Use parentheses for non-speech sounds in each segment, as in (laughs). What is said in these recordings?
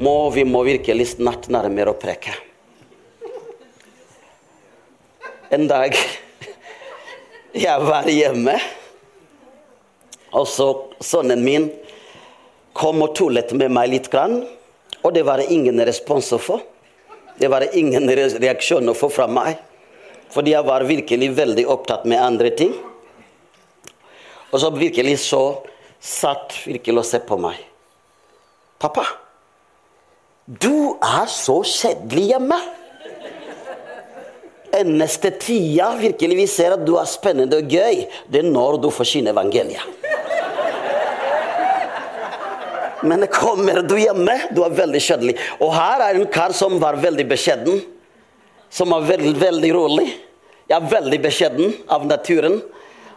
må vi må virkelig snart nærmere å preke. En dag jeg var hjemme, og så sønnen min kom og tullet med meg litt, grann, og det var ingen respons å få. Det var ingen reaksjon å få fra meg, fordi jeg var virkelig veldig opptatt med andre ting. Og så virkelig så satt virkelig og se på meg. Pappa, du er så kjedelig hjemme. Eneste tida virkelig vi ser at du er spennende og gøy, det er når du forsyner evangeliet. Men kommer du hjemme, du er veldig kjedelig. Og her er en kar som var veldig beskjeden. Som var veldig, veldig rolig. Jeg er veldig beskjeden av naturen.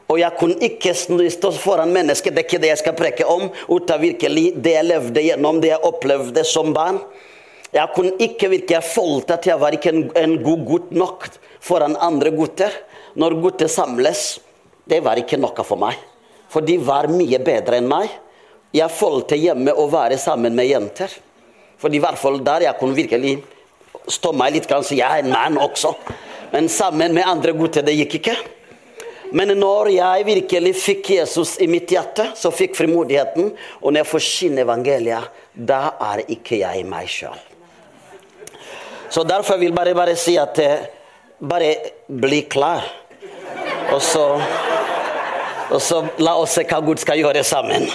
Og jeg kunne ikke stå foran mennesker, det er ikke det jeg skal preke om, uten virkelig det jeg levde gjennom, det jeg opplevde som barn. Jeg kunne ikke virke jeg følte at jeg var ikke en, en god gutt nok foran andre gutter. Når gutter samles, det var ikke noe for meg. For de var mye bedre enn meg. Jeg følte hjemme å være sammen med jenter. For i hvert fall der jeg kunne virkelig stå meg litt, kanskje jeg er en mann også. Men sammen med andre gutter, det gikk ikke. Men når jeg virkelig fikk Jesus i mitt hjerte, så fikk frimodigheten. Og når jeg forsyner evangeliet, da er ikke jeg meg sjøl. Så derfor vil jeg bare, bare si at eh, bare bli klar. Og så, og så la oss se hva Gud skal gjøre sammen.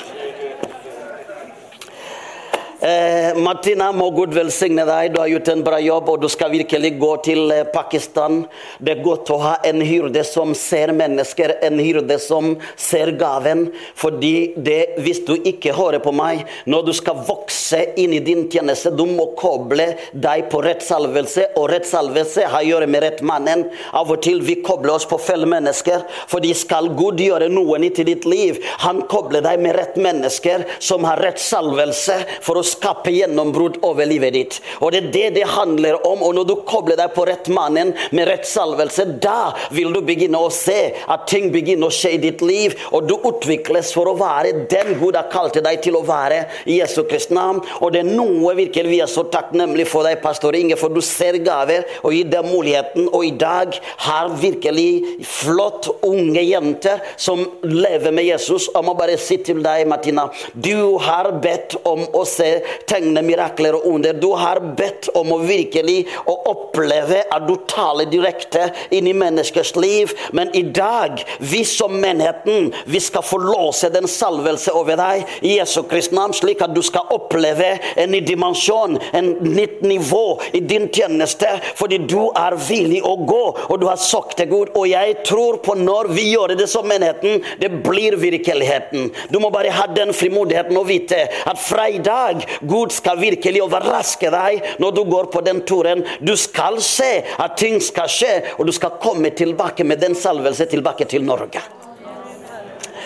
Eh, Martina, må Gud velsigne deg. Du har gjort en bra jobb, og du skal virkelig gå til eh, Pakistan. Det er godt å ha en hyrde som ser mennesker, en hyrde som ser gaven. Fordi det, hvis du ikke hører på meg, når du skal vokse inn i din tjeneste, du må koble deg på rett salvelse, og rett salvelse har å gjøre med rett mannen. Av og til vi kobler oss på feil mennesker, fordi skal Gud gjøre noe nytt i ditt liv, han kobler deg med rett mennesker som har rett salvelse. for å skape gjennombrudd over livet ditt. Og Det er det det handler om. Og Når du kobler deg på rett mannen med rett salvelse, da vil du begynne å se at ting begynner å skje i ditt liv, og du utvikles for å være den Gud har kalt deg til å være i Jesu Kristi navn. Og det er noe virkelig vi er så takknemlige for deg, pastor Inge, for du ser gaver og gir deg muligheten. Og i dag har virkelig flott unge jenter som lever med Jesus. Jeg må bare si til deg, Martina, du har bedt om å se tegne mirakler og under. Du har bedt om å virkelig å oppleve at du taler direkte inn i menneskers liv. Men i dag, vi som menigheten, vi skal få låse den salvelse over deg i Jesu Kristi navn, slik at du skal oppleve en ny dimensjon, en nytt nivå i din tjeneste, fordi du er villig å gå, og du har sagt til Gud. Og jeg tror på når vi gjør det som menigheten, det blir virkeligheten. Du må bare ha den frimodigheten å vite at fra i dag Gud skal virkelig overraske deg når du går på den turen. Du skal se at ting skal skje, og du skal komme tilbake med den salvelse tilbake til Norge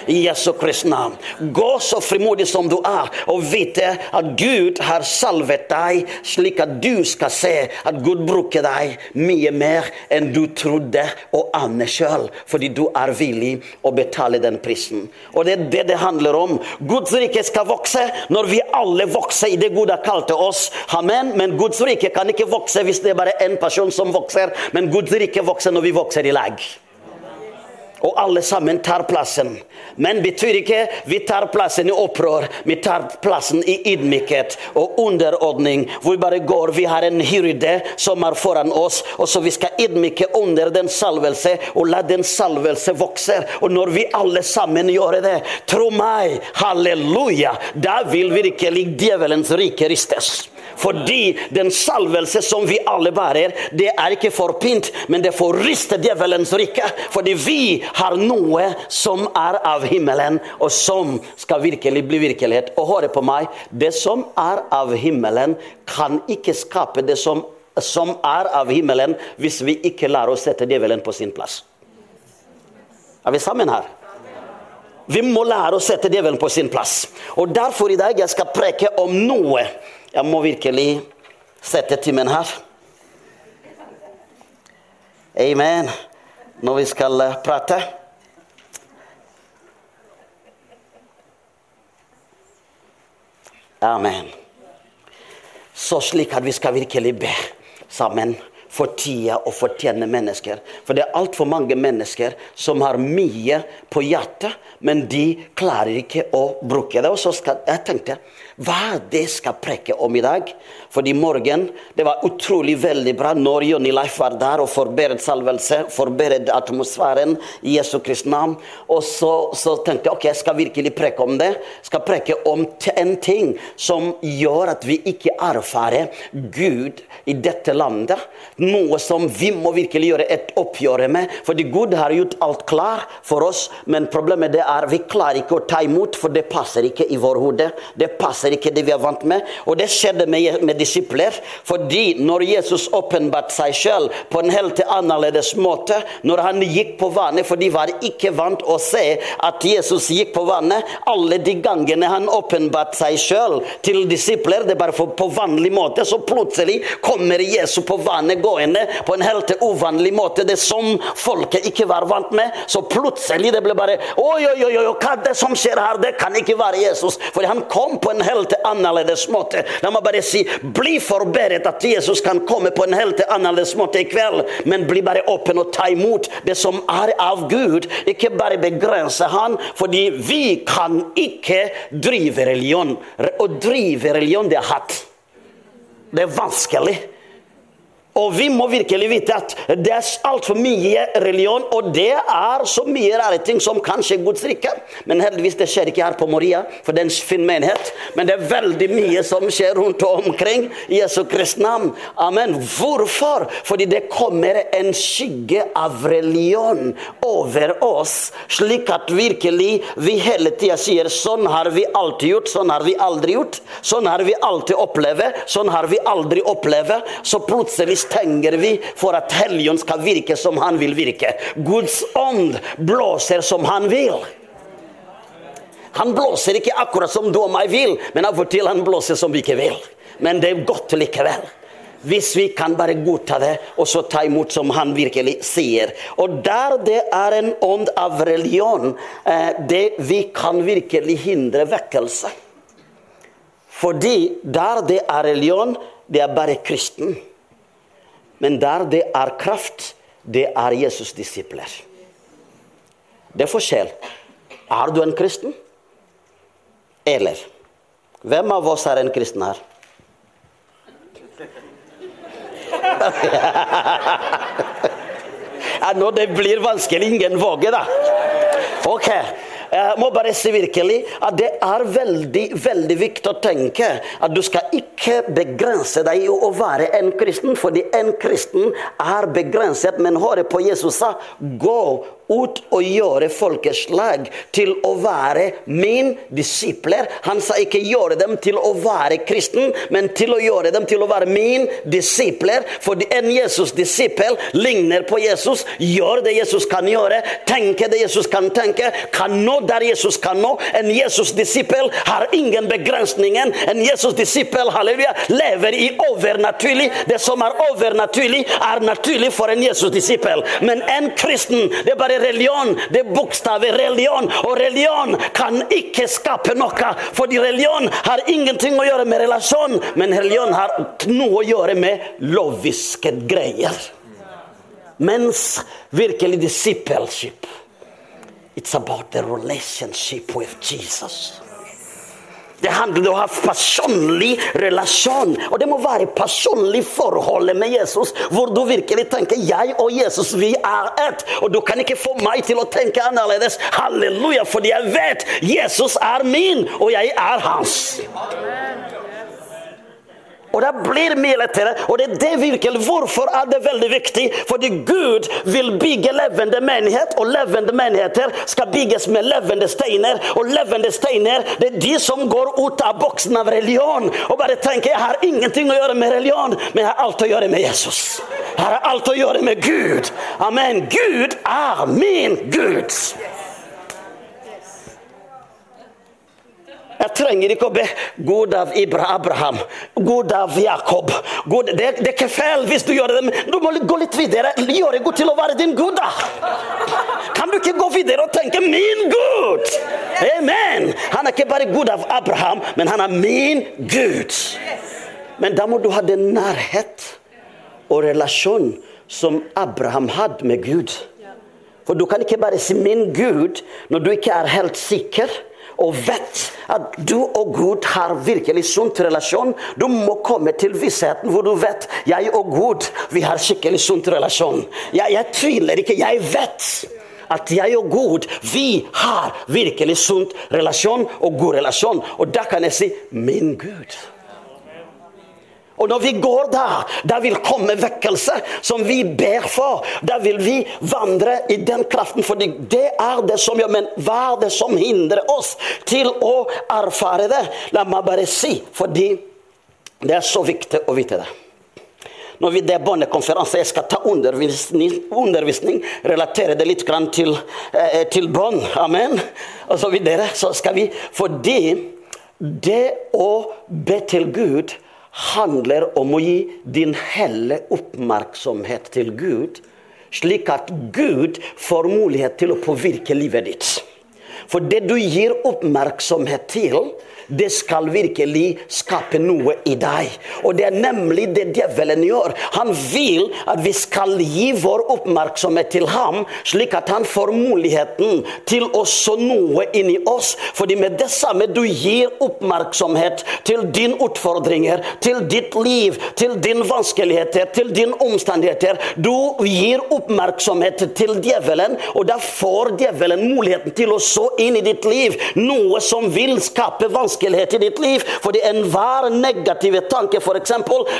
i Jesu Kristi navn. Gå så frimodig som du er, og vite at Gud har salvet deg, slik at du skal se at Gud bruker deg mye mer enn du trodde og ane sjøl, fordi du er villig å betale den prisen. Og det er det det handler om. Guds rike skal vokse når vi alle vokser i det Gud har kalt oss. Amen. Men Guds rike kan ikke vokse hvis det er bare én person som vokser, men Guds rike vokser når vi vokser i lag og alle sammen tar plassen. Men betyr ikke vi tar plassen i opprør, vi tar plassen i ydmykhet og underordning. Hvor vi bare går. Vi har en hyrde som er foran oss, og så vi skal ydmyke under den salvelse og la den salvelse vokse. Og når vi alle sammen gjør det, tro meg, halleluja, da vil virkelig djevelens rike ristes. Fordi den salvelse som vi alle bærer, det er ikke for pynt, men det får riste djevelens rike. Fordi vi har noe som er av himmelen, og som skal virkelig bli virkelighet. Og hør på meg, det som er av himmelen, kan ikke skape det som, som er av himmelen, hvis vi ikke lærer å sette djevelen på sin plass. Er vi sammen her? Vi må lære å sette djevelen på sin plass. Og Derfor i dag jeg skal preke om noe jeg må virkelig sette timen her. Amen. Når vi skal eh, prate. Amen. så slik at vi skal virkelig be sammen for tida og fortjene mennesker. For det er altfor mange mennesker som har mye på hjertet, men de klarer ikke å bruke det. Og så skal, jeg tenkte hva det skal preke om i dag? For i morgen Det var utrolig veldig bra når Jonny Leif var der og forberedt salvelse, forberedt atmosfæren i Jesu Kristi navn. Og så, så, tenkte jeg ok, jeg skal virkelig preke om det. Skal preke om en ting som gjør at vi ikke erfarer Gud i dette landet. Noe som vi må virkelig gjøre et oppgjør med. Fordi Gud har gjort alt klar for oss, men problemet det er vi klarer ikke å ta imot, for det passer ikke i vår hode. Det passer ikke det vi er vant med. Og det skjedde med, med disipler. Fordi når Jesus åpenbarte seg selv på en helt annerledes måte, når han gikk på vannet, for de var ikke vant å se at Jesus gikk på vannet, alle de gangene han åpenbarte seg selv til disipler, det er bare på vanlig måte, så plutselig kommer Jesus på vannet gående på en helt uvanlig måte. Det som folket ikke var vant med. Så plutselig det ble bare Oi, oi, oi, hva er det som skjer her? Det kan ikke være Jesus. For han kom på en helt annerledes måte. La meg bare si bli forberedt at Jesus kan komme på en helt annerledes måte i kveld, men bli bare åpen og ta imot det som er av Gud. Ikke bare begrense han, fordi vi kan ikke drive religion. Å drive religion, det er hatt. Det er vanskelig. Og vi må virkelig vite at det er altfor mye religion, og det er så mye rare ting som kanskje skje Guds rike. Men heldigvis det skjer ikke her på Moria, for det er en fin menighet. Men det er veldig mye som skjer rundt og omkring i Jesu Kristi navn. Amen. Hvorfor? Fordi det kommer en skygge av religion over oss, slik at virkelig vi hele tida sier sånn har vi alltid gjort, sånn har vi aldri gjort. Sånn har vi alltid opplevd, sånn har vi aldri opplevd. Så plutselig stenger vi for at Helligånden skal virke som han vil virke. Guds ånd blåser som han vil. Han blåser ikke akkurat som du og meg vil, men av og til han blåser som vi ikke vil. Men det er godt likevel. Hvis vi kan bare godta det og så ta imot som han virkelig sier. Og der det er en ånd av religion, eh, det vi kan virkelig hindre vekkelse. Fordi der det er religion, det er bare kristen. Men der det er kraft, det er Jesus' disipler. Det er forskjell. Er du en kristen? Eller Hvem av oss er en kristen her? (laughs) ja, nå det blir vanskelig. Ingen våger, da. Ok. Jeg må bare si virkelig at det er veldig veldig viktig å tenke at du skal ikke begrense deg i å være en kristen, fordi en kristen er begrenset. Men hør på Jesus sa gå ut og gjøre folkeslag til å være min disipler. Han sa ikke gjøre dem til å være kristen, men til å gjøre dem til å være min disipler. For en Jesus-disippel ligner på Jesus, gjør det Jesus kan gjøre, tenker det Jesus kan tenke, kan nå der Jesus kan nå. En Jesus-disippel har ingen begrensninger. En Jesus-disippel halleluja, lever i overnaturlig. Det som er overnaturlig, er naturlig for en Jesus-disippel. Men en kristen, det er bare religion. Det er bokstavet religion. Og religion kan ikke skape noe, fordi religion har ingenting å gjøre med relasjon, men religion har noe å gjøre med loviske greier. Mens virkelig discipleship It's about the relationship with Jesus. Det handler om å ha personlig relasjon. Og det må være personlig forhold med Jesus, hvor du virkelig tenker 'jeg og Jesus, vi er ett'. Og du kan ikke få meg til å tenke annerledes. Halleluja, fordi jeg vet Jesus er min, og jeg er hans. Amen. Og det blir mye lettere. Og det er det virkelig. Hvorfor er det veldig viktig? Fordi Gud vil bygge levende menighet, og levende menigheter skal bygges med levende steiner. Og levende steiner det er de som går ut av boksen av religion og bare tenker jeg har ingenting å gjøre med religion, men jeg har alt å gjøre med Jesus. Jeg har alt å gjøre med Gud. Amen. Gud er min Gud. Jeg trenger ikke å be God av Abraham, God av Jakob. Gud, det, det, er ikke feil hvis du gjør det, men du må gå litt videre. Gjøre Gud til å være din Gud, da. Kan du ikke gå videre og tenke 'min Gud'? Amen. Han er ikke bare Gud av Abraham, men han er min Gud. Men da må du ha den nærhet og relasjon som Abraham hadde med Gud. For du kan ikke bare si 'min Gud' når du ikke er helt sikker og vet at du og Gud har virkelig sunt relasjon. Du må komme til vissheten hvor du vet jeg og Gud vi har skikkelig sunt relasjon. Jeg, jeg tviler ikke, jeg vet at jeg og Gud vi har virkelig sunt relasjon og god relasjon. Og da kan jeg si 'min Gud'. Og når vi går der, der vil komme vekkelse som vi ber for. Da vil vi vandre i den kraften, for det er det som gjør Men hva er det som hindrer oss til å erfare det? La meg bare si, fordi det er så viktig å vite det. Når vi det er barnekonferanse, jeg skal ta undervisning, undervisning relatere det litt til, eh, til barn. Amen. Og så videre. Så skal vi Fordi det å be til Gud handler om å gi din helle oppmerksomhet til Gud, slik at Gud får mulighet til å påvirke livet ditt. For det du gir oppmerksomhet til, det skal virkelig skape noe i deg. Og det er nemlig det djevelen gjør. Han vil at vi skal gi vår oppmerksomhet til ham, slik at han får muligheten til å så noe inni oss. Fordi med det samme du gir oppmerksomhet til dine utfordringer, til ditt liv, til dine vanskeligheter, til dine omstendigheter Du gir oppmerksomhet til djevelen, og da får djevelen muligheten til å så inn i ditt liv noe som vil skape vanskeligheter vanskelighet i ditt liv. Fordi enhver negative tanke, f.eks.,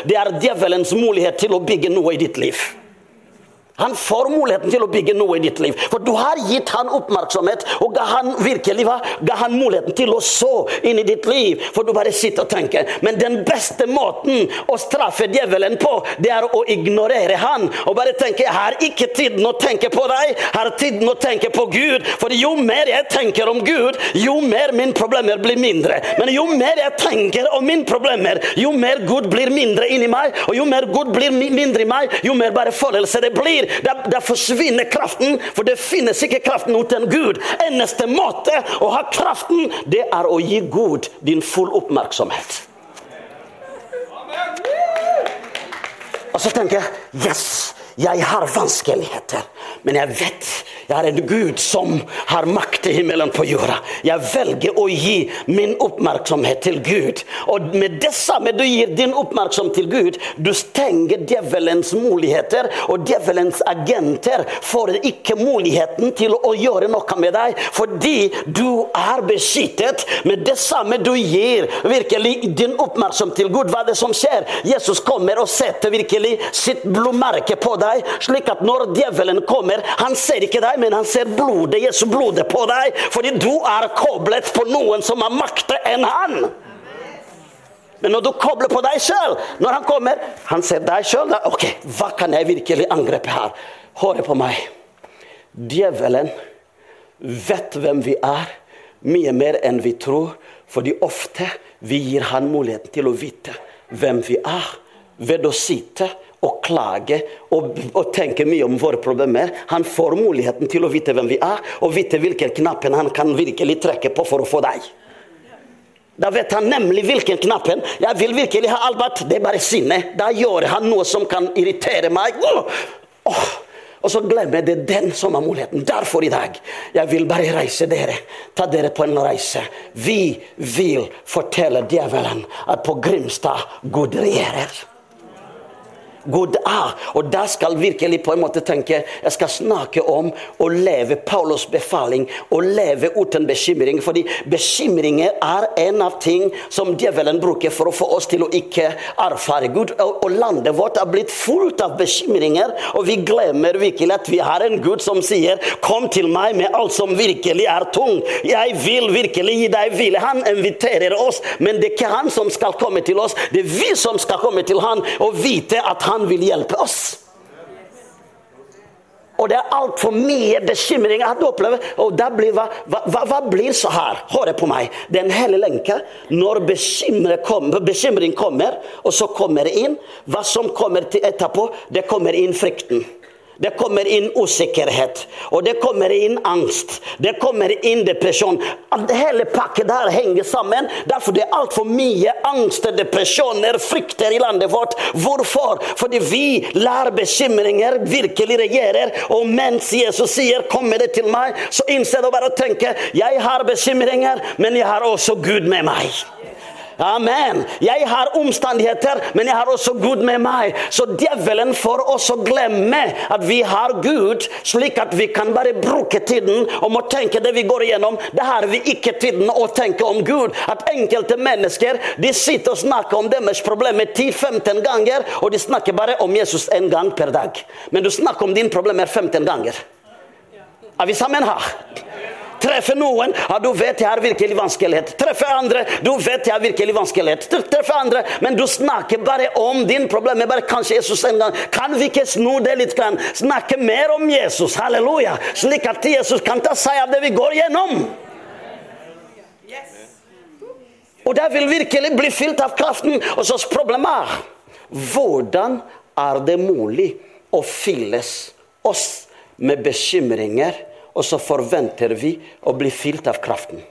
det er djevelens mulighet til å bygge noe i ditt liv. Han får muligheten til å bygge noe i ditt liv. For du har gitt han oppmerksomhet, og ga han virkelig hva? Ga han muligheten til å så inn i ditt liv. For du bare sitter og tenker. Men den beste måten å straffe djevelen på, det er å ignorere han. Og bare tenke 'Jeg har ikke tiden å tenke på deg, jeg har tiden å tenke på Gud'. For jo mer jeg tenker om Gud, jo mer mine problemer blir mindre. Men jo mer jeg tenker om mine problemer, jo mer Gud blir mindre inni meg. Og jo mer Gud blir mindre i meg, jo mer bare følelse det blir blir, Der, der, forsvinner kraften. For det finnes ikke kraften uten Gud. Eneste måte å ha kraften, det er å gi Gud din full oppmerksomhet. Og så tenker jeg yes, jeg har vanskeligheter, men jeg vet jeg har en Gud som har makt i himmelen på jorda. Jeg velger å gi min oppmerksomhet til Gud. Og med det samme du gir din oppmerksomhet til Gud, du stenger djevelens muligheter, og djevelens agenter får ikke muligheten til å gjøre noe med deg, fordi du er beskyttet. Med det samme du gir virkelig din oppmerksomhet til Gud, hva er det som skjer? Jesus kommer og setter virkelig sitt blodmerke på deg, slik at når djevelen kommer, han ser ikke deg men han ser blodet, Jesu blodet på deg, fordi du er koblet på noen som har makter enn han. Men når du kobler på deg sjøl, når han kommer Han ser deg sjøl. Ok, hva kan jeg virkelig angripe her? Hør på meg. Djevelen vet hvem vi er, mye mer enn vi tror. Fordi ofte vi gir han muligheten til å vite hvem vi er, ved å sitte og klage og, og, tenke mye om våre problemer. Han får muligheten til å vite hvem vi er, og vite hvilken knappen han kan virkelig trekke på for å få deg. Da vet han nemlig hvilken knappen. Jeg vil virkelig ha Albert. Det er bare sinne. Da gjør han noe som kan irritere meg. Oh! Og så glemmer det den som har muligheten. Derfor i dag jeg vil bare reise dere. Ta dere på en reise. Vi vil fortelle djevelen at på Grimstad Gud regjerer. God er. Og da skal virkelig på en måte tenke Jeg skal snakke om å leve Paulos befaling, å leve uten bekymring. Fordi bekymringer er en av ting som djevelen bruker for å få oss til å ikke erfare Gud. Og, landet vårt er blitt fullt av bekymringer, og vi glemmer virkelig at vi har en Gud som sier 'Kom til meg med alt som virkelig er tung'. Jeg vil virkelig gi deg hvile. Han inviterer oss, men det er ikke han som skal komme til oss. Det er vi som skal komme til han og vite at han han vil hjelpe oss. Og det er altfor mye bekymring at du opplever. Og da blir, hva, hva, hva, blir så her? Hør på meg. Det er en hel lenke. Når kommer, bekymring kommer, og så kommer det inn Hva som kommer etterpå, det kommer inn frykten. Det kommer inn usikkerhet, og det kommer inn angst. Det kommer inn depresjon. Hele pakket der henger sammen. Derfor det er altfor mye angst, depresjoner, frykter i landet vårt. Hvorfor? Fordi vi lar bekymringer virkelig regjere. Og mens Jesus sier 'kommer det til meg', så innser du bare å tenke 'jeg har bekymringer, men jeg har også Gud med meg'. Amen. Jeg har omstendigheter, men jeg har også Gud med meg. Så djevelen får også glemme at vi har Gud, slik at vi kan bare bruke tiden om å tenke det vi går igjennom. Det har vi ikke tiden å tenke om Gud. At enkelte mennesker de sitter og snakker om deres problemer 10-15 ganger, og de snakker bare om Jesus en gang per dag. Men du snakker om dine problemer 15 ganger. Er vi sammen her? Treffer noen, ja, du vet jeg har virkelig vanskelighet. Treffer andre, du vet jeg har virkelig vanskelighet. Treffer andre, men du snakker bare om din problem. Bare kanskje Jesus en gang. Kan vi ikke snu det litt? Kan? Snakke mer om Jesus, halleluja, slik at Jesus kan ta seg av det vi går gjennom. Og det vil virkelig bli fylt av kraften. Og så problemet er hvordan er det mulig å fylles oss med bekymringer? Og så forventer vi å bli fylt av kraften.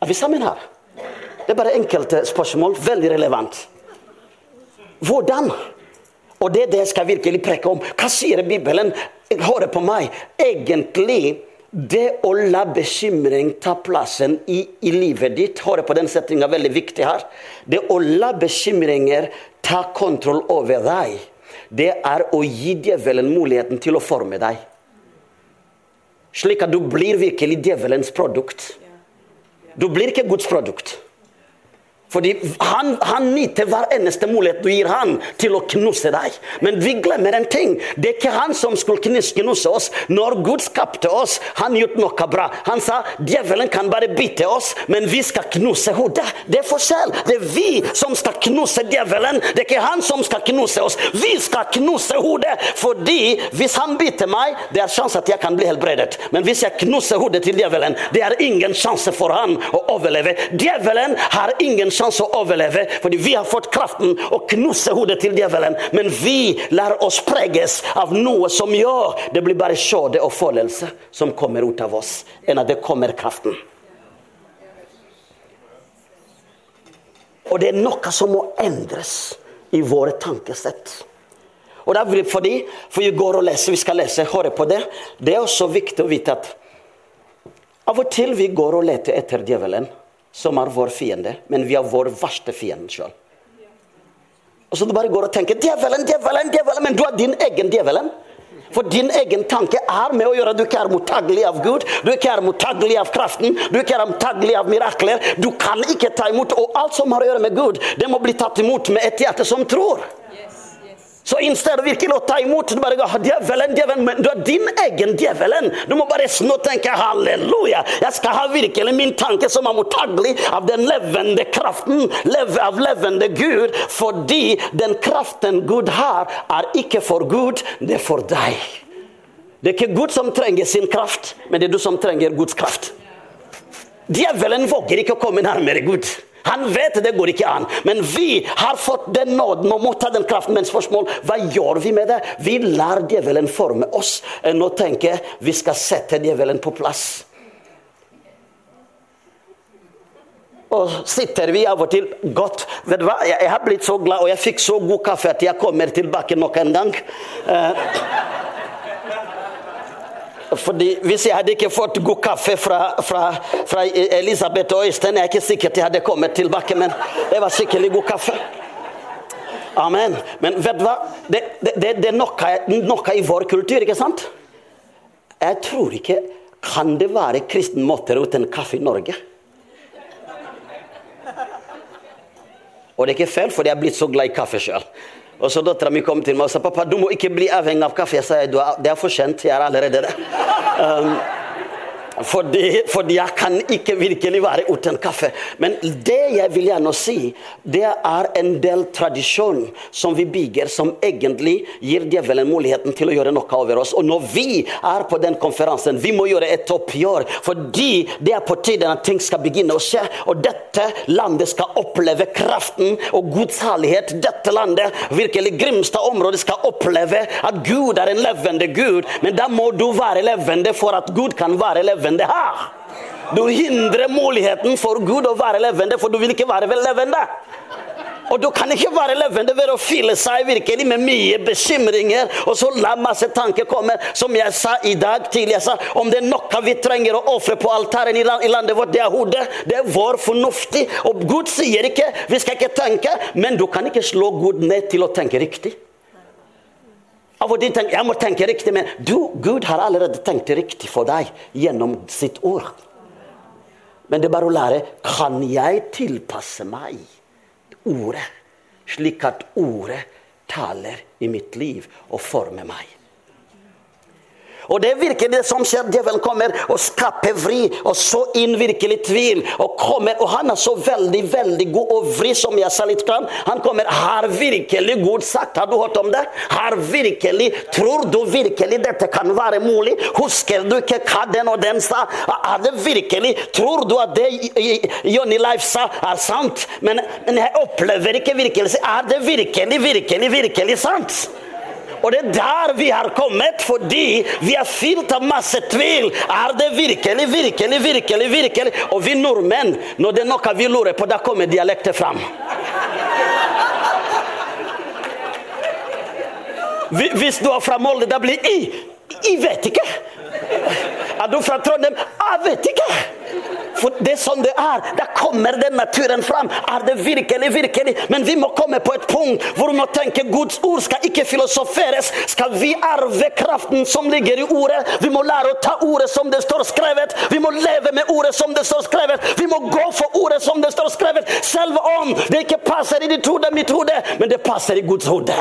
Er vi sammen her? Det er bare enkelte spørsmål, veldig relevant. Hvordan? Og det er det jeg skal virkelig preke om. Hva sier Bibelen? Hør på meg. Egentlig det å la bekymring ta plassen i, i livet ditt Hør på den setninga, veldig viktig her. Det å la bekymringer ta kontroll over deg, det er å gi djevelen muligheten til å forme deg. Slik at du blir virkelig djevelens produkt. Du blir ikke Guds produkt. Fordi han, han nyter hver eneste mulighet du gir han til å knuse deg. Men vi glemmer en ting. Det er ikke han som skulle knuse oss. Når Gud skapte oss, han gjorde noe bra. Han sa djevelen kan bare bite oss, men vi skal knuse hodet. Det er forskjell. Det er vi som skal knuse djevelen. Det er ikke han som skal knuse oss. Vi skal knuse hodet. Fordi hvis han biter meg, det er sjanse at jeg kan bli helbredet. Men hvis jeg knuser hodet til djevelen, det er ingen sjanse for han å overleve. Djevelen har ingen sjanse å overleve, fordi vi har fått kraften å knuse hodet til djevelen. Men vi lar oss preges av noe som gjør det blir bare skjøde og følelse som kommer ut av oss, enn at det kommer kraften. Og det er noe som må endres i våre tankesett. Og det er fordi, for vi går og leser, vi skal lese, høre på det. Det er også viktig å vite at av og til vi går og leter etter djevelen som er vår fiende, men vi er vår verste fiende sjøl. Og så du bare går og tenker 'djevelen, djevelen, djevelen', men du er din egen djevelen. For din egen tanke er med å gjøre at du ikke er mottagelig av Gud. Du ikke er mottagelig av kraften, du ikke er mottagelig av mirakler. Du kan ikke ta imot. Og alt som har å gjøre med Gud, det må bli tatt imot med et hjerte som tror. Så i stedet virkelig å ta imot du bare går, djevelen, djevelen, men du er din egen djevelen. Du må bare snu og tenke halleluja. Jeg skal ha virkelig min tanke som er mottagelig av den levende kraften, av levende Gud. Fordi den kraften Gud har, er ikke for Gud, det er for deg. Det er ikke Gud som trenger sin kraft, men det er du som trenger Guds kraft. Djevelen våger ikke å komme nærmere Gud. Han vet det går ikke an. Men vi har fått den nåden å motta den kraften. Men spørsmål hva gjør vi med det? Vi lar djevelen forme oss. Nå tenker jeg vi skal sette djevelen på plass. Og sitter vi av og til godt Vet du hva, jeg har blitt så glad, og jeg fikk så god kaffe at jeg kommer tilbake nok en gang. Uh, fordi Hvis jeg hadde ikke fått god kaffe fra, fra, fra Elisabeth og Øystein, jeg er ikke sikkert jeg hadde kommet tilbake, men det var skikkelig god kaffe. Amen. Men vet du hva? Det, det, det, er noe, noe, i vår kultur, ikke sant? Jeg tror ikke Kan det være kristen måte uten kaffe i Norge? Og det er ikke feil, for jeg er blitt så glad i kaffe sjøl. Og så Dattera mi kom til meg og sa pappa, du må ikke bli avhengig av kaffe. Jeg sa det er for sent, jeg er allerede det. (laughs) Um, Fordi, fordi, jeg kan ikke virkelig være uten kaffe. Men det jeg vil gjerne si, det er en del tradisjon som vi bygger, som egentlig gir djevelen muligheten til å gjøre noe over oss. Og når vi er på den konferansen, vi må gjøre et oppgjør. Fordi det er på tide at ting skal begynne å skje. Og dette landet skal oppleve kraften og Guds herlighet. Dette landet, virkelig Grimstad-området, skal oppleve at Gud er en levende Gud. Men da må du være levende for at Gud kan være levende levende her. Du hindrer muligheten for Gud å være levende, for du vil ikke være levende. Og du kan ikke være levende ved å fylle seg virkelig med mye bekymringer, og så la masse tanker komme. Som jeg sa i dag tidlig, jeg sa, om det er noe vi trenger å ofre på altaren i landet vårt, det er hodet. Det er vår fornuftig. Og Gud sier ikke vi skal ikke tenke, men du kan ikke slå Gud ned til å tenke riktig. Av og til jeg må tenke riktig, men du, Gud har allerede tenkt riktig for deg gjennom sitt ord. Men det er bare å lære kan jeg tilpasse meg ordet, slik at ordet taler i mitt liv og former meg. Og det er virkelig det som skjer. Djevelen kommer og skaper vri og så inn virkelig tvil. Og, kommer, og han er så veldig veldig god og vri, som jeg sa litt. Grann. Han kommer Har virkelig Gud sagt Har du hørt om det? Har virkelig Tror du virkelig dette kan være mulig? Husker du ikke hva den og den sa? Er det virkelig Tror du at det Johnny Leif sa, er sant? Men, men jeg opplever ikke virkelig Er det virkelig, virkelig, virkelig sant? Og det er der vi har kommet, fordi vi er fylt av masse tvil. Er det virkelig, virkelig, virkelig, virkelig? Og vi nordmenn, når det er noe vi lurer på, da kommer dialekter fram. Hvis du er fra Molde, da blir I. I vet ikke. Er du fra Trondheim? Jeg vet ikke. For det er sånn det er. Da kommer den naturen fram. Er det virkelig, virkelig? Men vi må komme på et punkt hvor vi må tenke Guds ord skal ikke filosoferes. Skal vi arve kraften som ligger i ordet? Vi må lære å ta ordet som det står skrevet. Vi må leve med ordet som det står skrevet. Vi må gå for ordet som det står skrevet. Selv om det ikke passer i ditt hode, mitt hode, men det passer i Guds hode.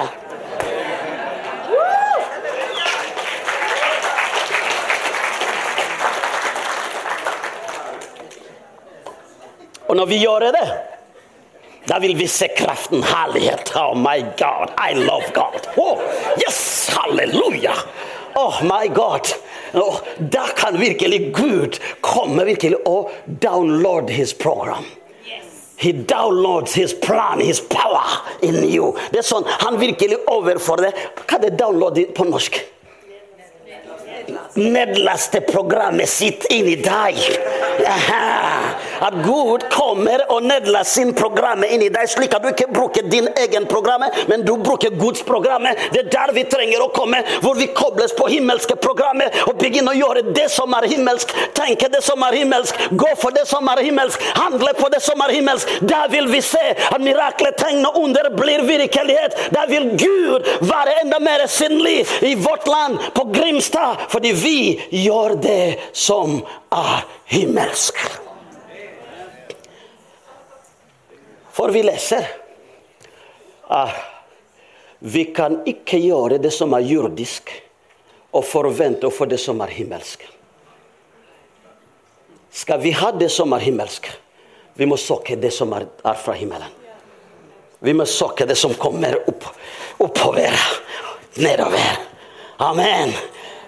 Og når vi gjør det, da vil vi se kraften, herlighet. Oh my God, I love God. Oh, yes, halleluja! Oh my God. Oh, da kan virkelig Gud komme virkelig og download his program. He downloads his plan, his power in you. Det er sånn, Han virkelig overfor det. Hva er det download på norsk? Nedlaste programmet sitt inn i deg. Aha. At Gud kommer og nedler sin program inn i deg, slik at du ikke bruker din egen program, men du bruker Guds program. Det er der vi trenger å komme, hvor vi kobles på himmelske programmer og begynner å gjøre det som er himmelsk, tenke det som er himmelsk, gå for det som er himmelsk, handle på det som er himmelsk. Da vil vi se at mirakler, tegn og under blir virkelighet. Da vil Gud være enda mer synlig i vårt land, på Grimstad, fordi vi gjør det som er himmelsk. For vi leser ah, vi kan ikke gjøre det som er jordisk, og forvente å få det som er himmelsk. Skal vi ha det som er himmelsk, vi må søke det som er, er fra himmelen. Vi må søke det som kommer opp, oppover, nedover. Amen.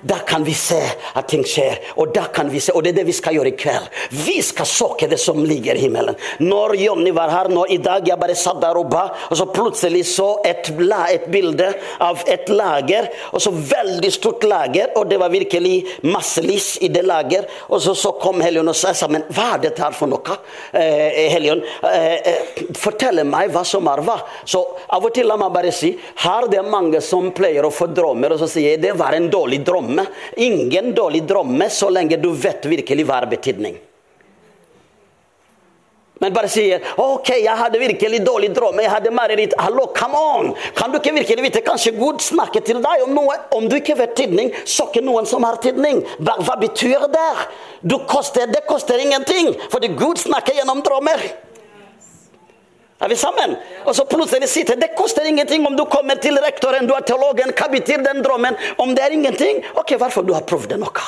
Da kan vi se at ting skjer. Og og det er det vi skal gjøre i kveld. Vi skal søke det som ligger i himmelen. Når Jonny var her nå i dag, jeg bare satt der og ba, og så plutselig så et, et bilde av et lager. Og så veldig stort lager, og det var virkelig masse lys i det lager. Og så, så kom Helion og sa men hva er dette her for noe? Eh, Helion, eh, eh, fortell meg hva som er hva. Så av og til la meg bare si, her det mange som pleier å få drømmer, og så sier jeg det var en dårlig drøm drømme. Ingen dårlig drømme så lenge du vet virkelig hva er betydning. Men bare sier 'OK, jeg hadde virkelig dårlig drøm. Jeg hadde mareritt.' Hallo, come on! Kan du ikke virkelig vite? Kanskje Gud snakker til deg om noe. Om du ikke vet tydning, søk noen som har tydning. Hva, hva betyr det? Koster, det koster ingenting, fordi Gud snakker gjennom drømmer. Er vi sammen? Og så plutselig sitter Det koster ingenting om du kommer til rektoren, du er teologen. Hva betyr den drømmen? Om det er ingenting, ok, hvorfor du har prøvd det noe?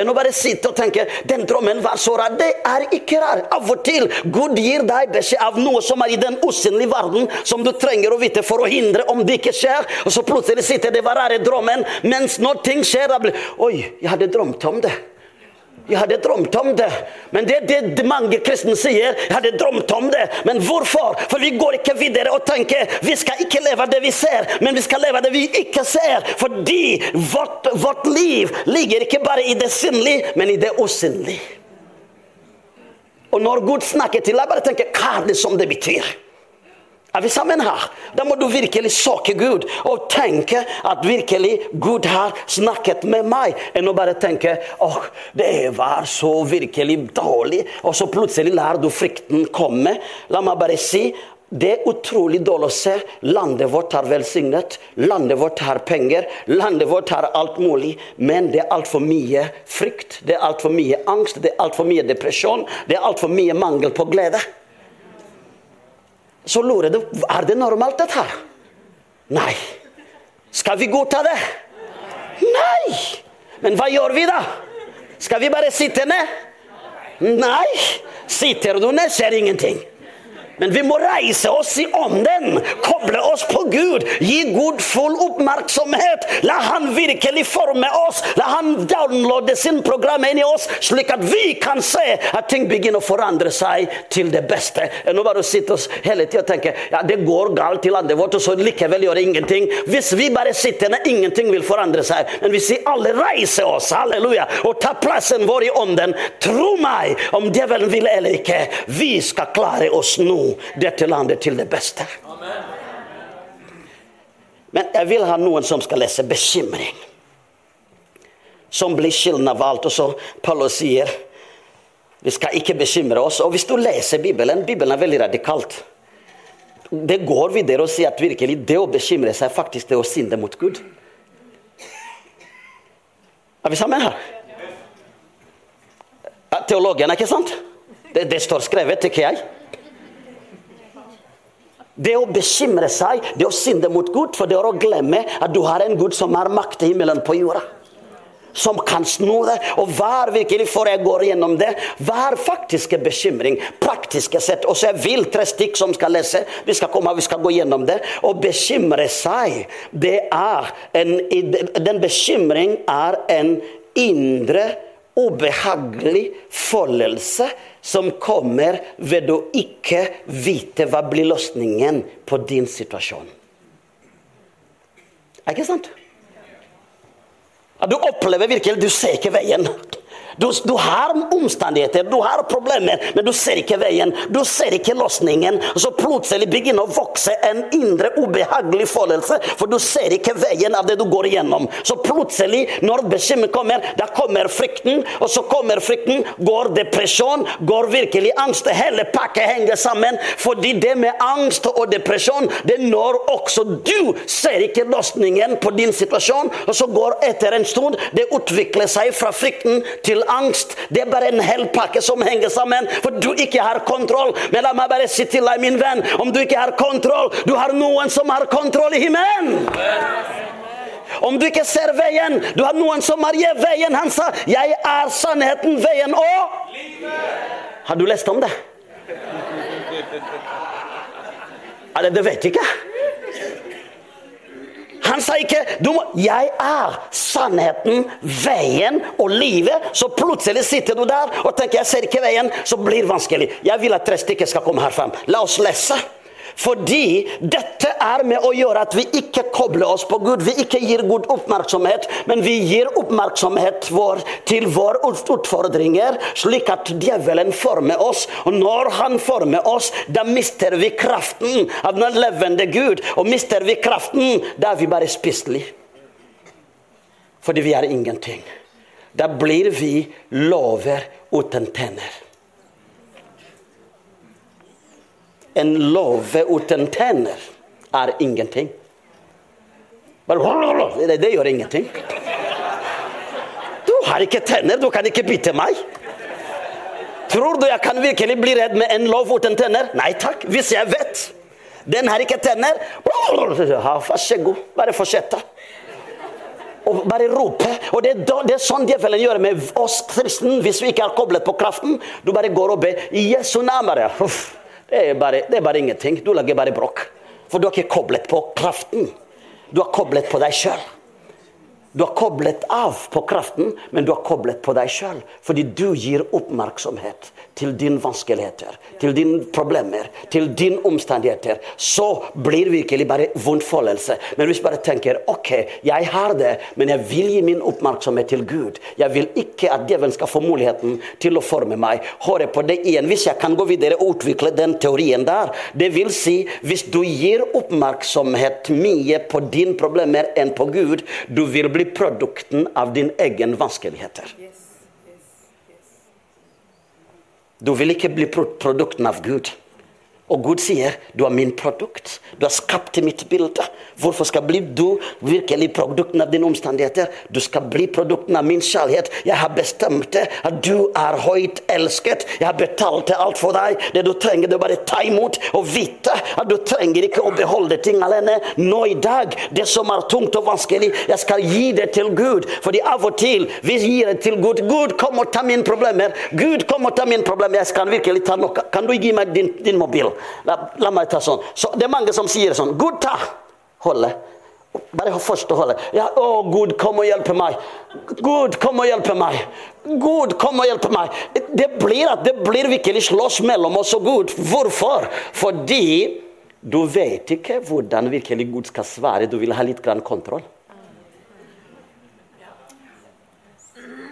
enn å bare sitte og tenke den drømmen var så rar. Det er ikke rar. Av og til Gud gir deg beskjed av noe som er i den usynlige verden, som du trenger å vite for å hindre om det ikke skjer. Og så plutselig sitter det var rare drømmen, mens når ting skjer, da blir Oi, jeg hadde drømt om det. Jeg hadde drømt om det. Men det er det mange kristne sier. Jeg hadde drømt om det. Men hvorfor? For vi går ikke videre og tenker vi skal ikke leve det vi ser, men vi skal leve det vi ikke ser. Fordi vårt, vårt liv ligger ikke bare i det synlige, men i det usynlige. Og når Gud snakker til deg, bare tenker hva er det som det betyr? Er vi sammen her? Da må du virkelig søke Gud og tenke at virkelig Gud har snakket med meg, enn å bare tenke åh, det var så virkelig dårlig, og så plutselig lar du frykten komme. La meg bare si det er utrolig dårlig å se. Landet vårt er velsignet. Landet vårt har penger. Landet vårt har alt mulig. Men det er altfor mye frykt. Det er altfor mye angst. Det er altfor mye depresjon. Det er altfor mye mangel på glede. Så lurer du er det normalt, dette her. Nei. Skal vi godta det? Nei! Men hva gjør vi, da? Skal vi bare sitte ned? Nei. Sitter du ned, skjer ingenting. Men vi må reise oss i ånden, koble oss på Gud, gi Gud full oppmerksomhet. La Han virkelig forme oss. La Han downloade sin program inn i oss, slik at vi kan se at ting begynner å forandre seg til det beste. Nå bare sitte oss hele tida og tenke ja, det går galt i landet vårt, og så likevel gjør det ingenting. Hvis vi bare sitter når ingenting vil forandre seg. Men hvis vi alle reiser oss, halleluja, og tar plassen vår i ånden, tro meg, om djevelen vil eller ikke, vi skal klare oss nå dette landet til det beste. Men jeg vil ha noen som skal lese bekymring. Som blir skillen av alt. Og så Paulus sier vi skal ikke bekymre oss. Og hvis du leser Bibelen, Bibelen er veldig radikalt. Det går videre og sier at virkelig det å bekymre seg faktisk det å synde mot Gud. Er vi sammen her? Teologen, ikke sant? Det, det står skrevet, tenker jeg. Det å bekymre seg, det å synde mot Gud, for det er å glemme at du har en Gud som har makt i himmelen på jorda. Som kan sno det. Og hva er virkelig, før jeg går gjennom det, hva er faktiske bekymring? Praktiske sett. Og så jeg vil tre stikk som skal lese. Vi skal komme, vi skal gå gjennom det. Å bekymre seg, det er en Den bekymring er en indre ubehagelig følelse som kommer ved å ikke vite hva blir løsningen på din situasjon. Er ikke sant? Du opplever virkelig Du ser ikke veien. Du, du, har omstendigheter, du har problemer, men du ser ikke veien. Du ser ikke løsningen. Og så plutselig begynner å vokse en indre ubehagelig følelse, for du ser ikke veien av det du går igjennom. Så plutselig, når bekymring kommer, da kommer frykten, og så kommer frykten, går depresjon, går virkelig angst. Hele pakket henger sammen. Fordi det med angst og depresjon, det når også du ser ikke løsningen på din situasjon, og så går etter en stund, det utvikler seg fra frykten til angst. Det er bare en hel pakke som henger sammen, for du ikke har kontroll. Men la meg bare si til deg, min venn, om du ikke har kontroll, du har noen som har kontroll i himmelen. Om du ikke ser veien, du har noen som har gitt veien. Han sa 'Jeg er sannheten, veien og Har du lest om det? (laughs) Eller, det, vet jeg ikke. Han sa ikke må, 'Jeg er sannheten, veien og livet'. Så plutselig sitter du der og tenker 'jeg ser ikke veien', så blir det vanskelig. Jeg vil at tre stykker skal komme her frem. La oss lese. Fordi dette er med å gjøre at vi ikke kobler oss på Gud. Vi ikke gir Gud oppmerksomhet, men vi gir oppmerksomhet vår til våre utfordringer, slik at djevelen former oss. Og når han former oss, da mister vi kraften av den levende Gud. Og mister vi kraften, da er vi bare spiselige. Fordi vi er ingenting. Da blir vi lover uten tenner. En låve uten tenner er ingenting. (laughs) Det, det gjør ingenting. Du har ikke tenner, du kan ikke bite meg. Tror du jeg kan virkelig bli redd med en lov uten tenner? Nei takk, hvis jeg vet. Den har ikke tenner. (laughs) Bare fortsett. og bare rope. Og det, det er sånn djevelen gjør med oss kristne hvis vi ikke er koblet på kraften. Du bare går og ber Jesu Jesu navn. Det, er bare, det er bare ingenting. Du lager bare bråk. For du har ikke koblet på kraften. Du har koblet på deg sjøl. Du har koblet av på kraften, men du har koblet på deg sjøl. Fordi du gir oppmerksomhet til dine vanskeligheter, til dine problemer, til dine omstendigheter. Så blir det virkelig bare vondtfoldelse. Men hvis du bare tenker ok, jeg har det, men jeg vil gi min oppmerksomhet til Gud. Jeg vil ikke at djevelen skal få muligheten til å forme meg. Høre på det igjen. Hvis jeg kan gå videre og utvikle den teorien der. Det vil si, hvis du gir oppmerksomhet mye på dine problemer enn på Gud, du vil bli produkten av dine egen vanskeligheter. Du vil ikke bli produkten av Gud. Og Gud sier du er min produkt. Du er skapt til mitt bilde. Hvorfor skal bli du virkelig produkten av dine omstendigheter? Du skal bli produkten av min kjærlighet. Jeg har bestemt det, at du er høyt elsket. Jeg har betalt alt for deg. Det du trenger, det er bare ta imot og vite at du trenger ikke å beholde ting alene. Nå i dag, det som er tungt og vanskelig, jeg skal gi det til Gud. Fordi av og til vi gir det til Gud. Gud, kom og ta mine problemer. Gud, kom og ta mine problemer. Jeg skal virkelig ta noe. Kan du gi meg din, din mobil? La, la, meg ta sånn. Så det er mange som sier sånn Gud, ta! holde. Bare først å holde. Ja, å, Gud, kom og hjelpe meg. Gud, kom og hjelpe meg. Gud, kom og hjelpe meg. Det blir det blir virkelig slåss mellom oss og Gud. Hvorfor? Fordi du vet ikke hvordan virkelig Gud skal svare. Du vil ha litt grann kontroll.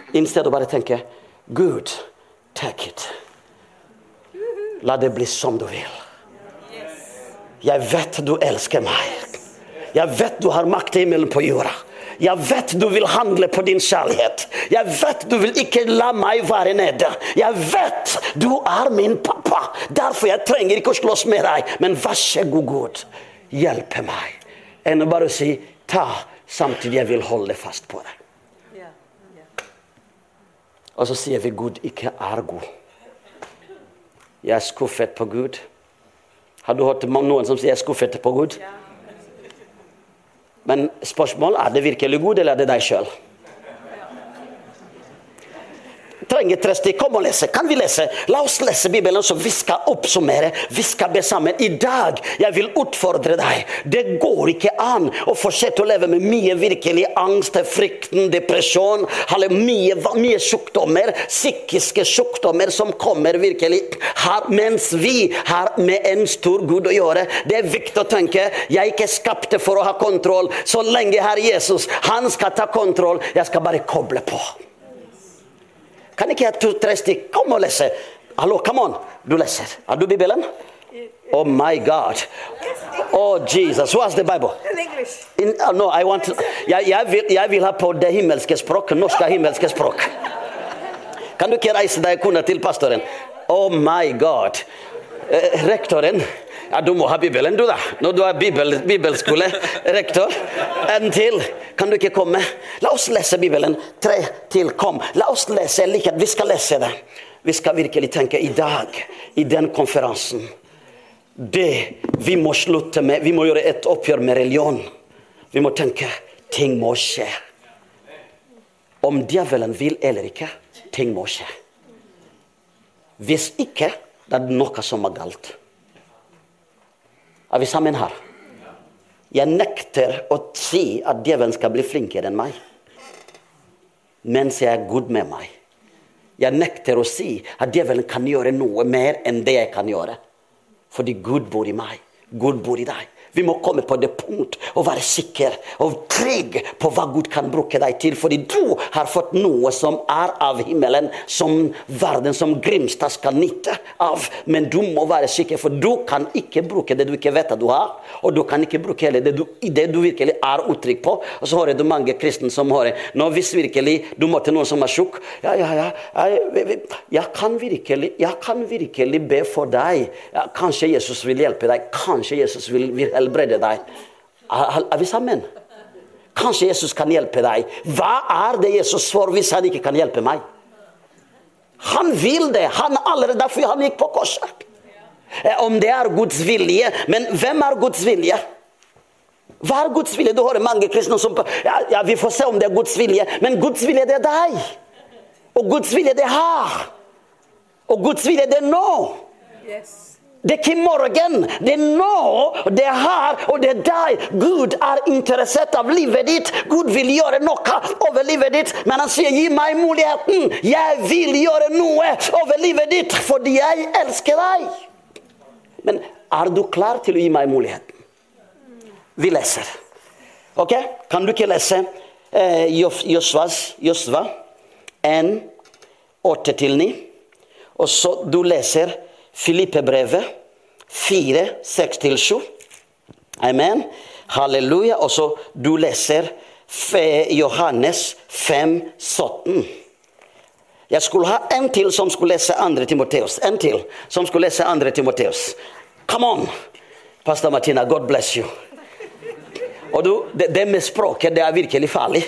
I stedet bare tenke Gud, take it. La det bli som du vil. Jeg vet du elsker meg. Jeg vet du har makt i himmelen på jorda. Jeg vet du vil handle på din kjærlighet. Jeg vet du vil ikke la meg være nede. Jeg vet du er min pappa. Derfor jeg trenger ikke å slåss med deg. Men vær så god, Gud, hjelpe meg. Enn å bare si ta, samtidig jeg vil holde fast på deg. Og så sier vi Gud ikke er god. Jeg er skuffet på Gud. Har du hørt noen som sier 'jeg er skuffet på Gud'? Men spørsmålet er det virkelig Gud, eller er det deg sjøl? Trenger tre stikk. Kom og lese. Kan vi lese? La oss lese Bibelen, så vi skal oppsummere. Vi skal be sammen. I dag jeg vil utfordre deg. Det går ikke an å fortsette å leve med mye virkelig angst, frykten, depresjon, mye, mye sykdommer, psykiske sykdommer som kommer virkelig her, mens vi har med en stor Gud å gjøre. Det er viktig å tenke jeg er ikke skapt for å ha kontroll. Så lenge Herr Jesus, han skal ta kontroll. Jeg skal bare koble på. Kan ikke jeg to-tre Kom og lese. Hallo, come on. Du leser. Har du Bibelen? Oh my God. Oh Jesus. What's the Bible? In English. In, uh, no, I want jeg, jeg, vil, jeg, vil, ha på det himmelske språk. Norske himmelske språk. Kan du ikke reise deg kona til pastoren? Oh my God. Eh, rektoren ja, Du må ha Bibelen, du, da. Når du er bibel, bibelskolerektor. En til. Kan du ikke komme? La oss lese Bibelen. Tre til. Kom. La oss lese. likhet. Vi skal lese det. Vi skal virkelig tenke i dag, i den konferansen Det vi må slutte med Vi må gjøre et oppgjør med religion. Vi må tenke ting må skje. Om djevelen vil eller ikke, ting må skje. Hvis ikke, det er noe som er galt. Er vi sammen her? Jeg nekter å si at djevelen skal bli flinkere enn meg. Mens jeg er god med meg. Jeg nekter å si at djevelen kan gjøre noe mer enn det jeg kan gjøre. Fordi Gud bor i meg. Gud bor i deg. Vi må komme på det punkt og være sikker og trygg på hva Gud kan bruke deg til. Fordi du har fått noe som er av himmelen, som verden som Grimstad skal nytte av. Men du må være sikker, for du kan ikke bruke det du ikke vet at du har. Og du kan ikke bruke det du, det du virkelig er utrygg på. Og så hører du mange kristne som hører Nå hvis virkelig du møter noen som er tjukk ja, ja, ja, jeg, jeg, kan virkelig, jeg kan virkelig be for deg. Ja, kanskje Jesus vil hjelpe deg. Kanskje Jesus vil, vil helbrede deg. Er vi sammen? Kanskje Jesus kan hjelpe deg. Hva er det Jesus får hvis han ikke kan hjelpe meg? Han vil det. Han allerede derfor han gikk på korset. Eh, om det er Guds vilje. Men hvem er Guds vilje? Hva er Guds vilje? Du hører mange kristne som ja, ja, vi får se om det er Guds vilje. Men Guds vilje, det er deg. Og Guds vilje, det er her. Og Guds vilje, det er nå. Yes. Det er ikke morgen. Det er nå. Det er her, og det er deg. Gud er interessert av livet ditt. Gud vil gjøre noe over livet ditt. Men han sier, 'Gi meg muligheten'. Jeg vil gjøre noe over livet ditt fordi jeg elsker deg. Men er du klar til å gi meg muligheten? Vi leser. Ok? Kan du ikke lese eh, Josva 1, 8-9? Og så du leser Filippebrevet 4, 6-7. Amen. Halleluja. Og så du leser Johannes 5, 17. Jeg skulle ha en til som skulle lese andre Timoteus. En til som skulle lese andre Timoteus. Come on! Pastor Martina, God bless you. Og du, det, det med språket, det er virkelig farlig.